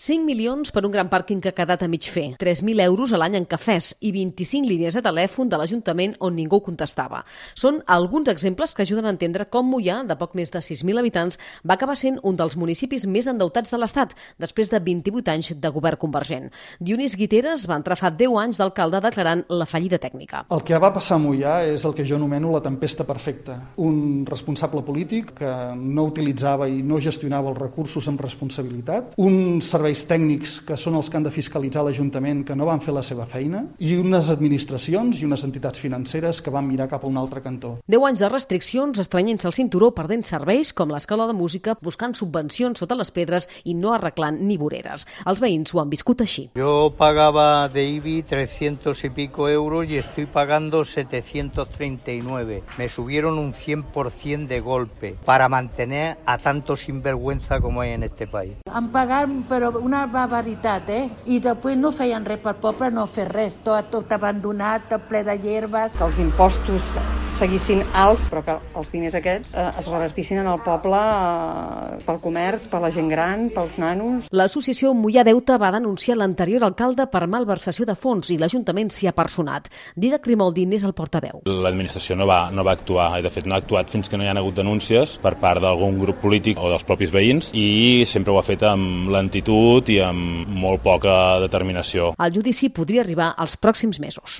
5 milions per un gran pàrquing que ha quedat a mig fer, 3.000 euros a l'any en cafès i 25 línies de telèfon de l'Ajuntament on ningú contestava. Són alguns exemples que ajuden a entendre com Mollà, de poc més de 6.000 habitants, va acabar sent un dels municipis més endeutats de l'Estat, després de 28 anys de govern convergent. Dionís Guiteres va entrar fa 10 anys d'alcalde declarant la fallida tècnica. El que va passar a Mollà és el que jo anomeno la tempesta perfecta. Un responsable polític que no utilitzava i no gestionava els recursos amb responsabilitat, un servei serveis tècnics que són els que han de fiscalitzar l'Ajuntament que no van fer la seva feina i unes administracions i unes entitats financeres que van mirar cap a un altre cantó. Deu anys de restriccions, estrenyent-se el cinturó, perdent serveis com l'escola de música, buscant subvencions sota les pedres i no arreglant ni voreres. Els veïns ho han viscut així. Yo pagaba de IBI 300 y pico euros y estoy pagando 739. Me subieron un 100% de golpe para mantener a tanto sinvergüenza como hay en este país. Han pagat, però una barbaritat, eh? I després no feien res per poble, no fer res, tot, tot abandonat, tot ple de hierbes. Que els impostos seguissin alts, però que els diners aquests eh, es revertissin en el poble eh, pel comerç, per la gent gran, pels nanos. L'associació Mollà Deuta va denunciar l'anterior alcalde per malversació de fons i l'Ajuntament s'hi ha personat. Dida Crimoldi n'és el portaveu. L'administració no va, no va actuar, i de fet no ha actuat fins que no hi ha hagut denúncies per part d'algun grup polític o dels propis veïns i sempre ho ha fet amb lentitud i amb molt poca determinació. El judici podria arribar als pròxims mesos.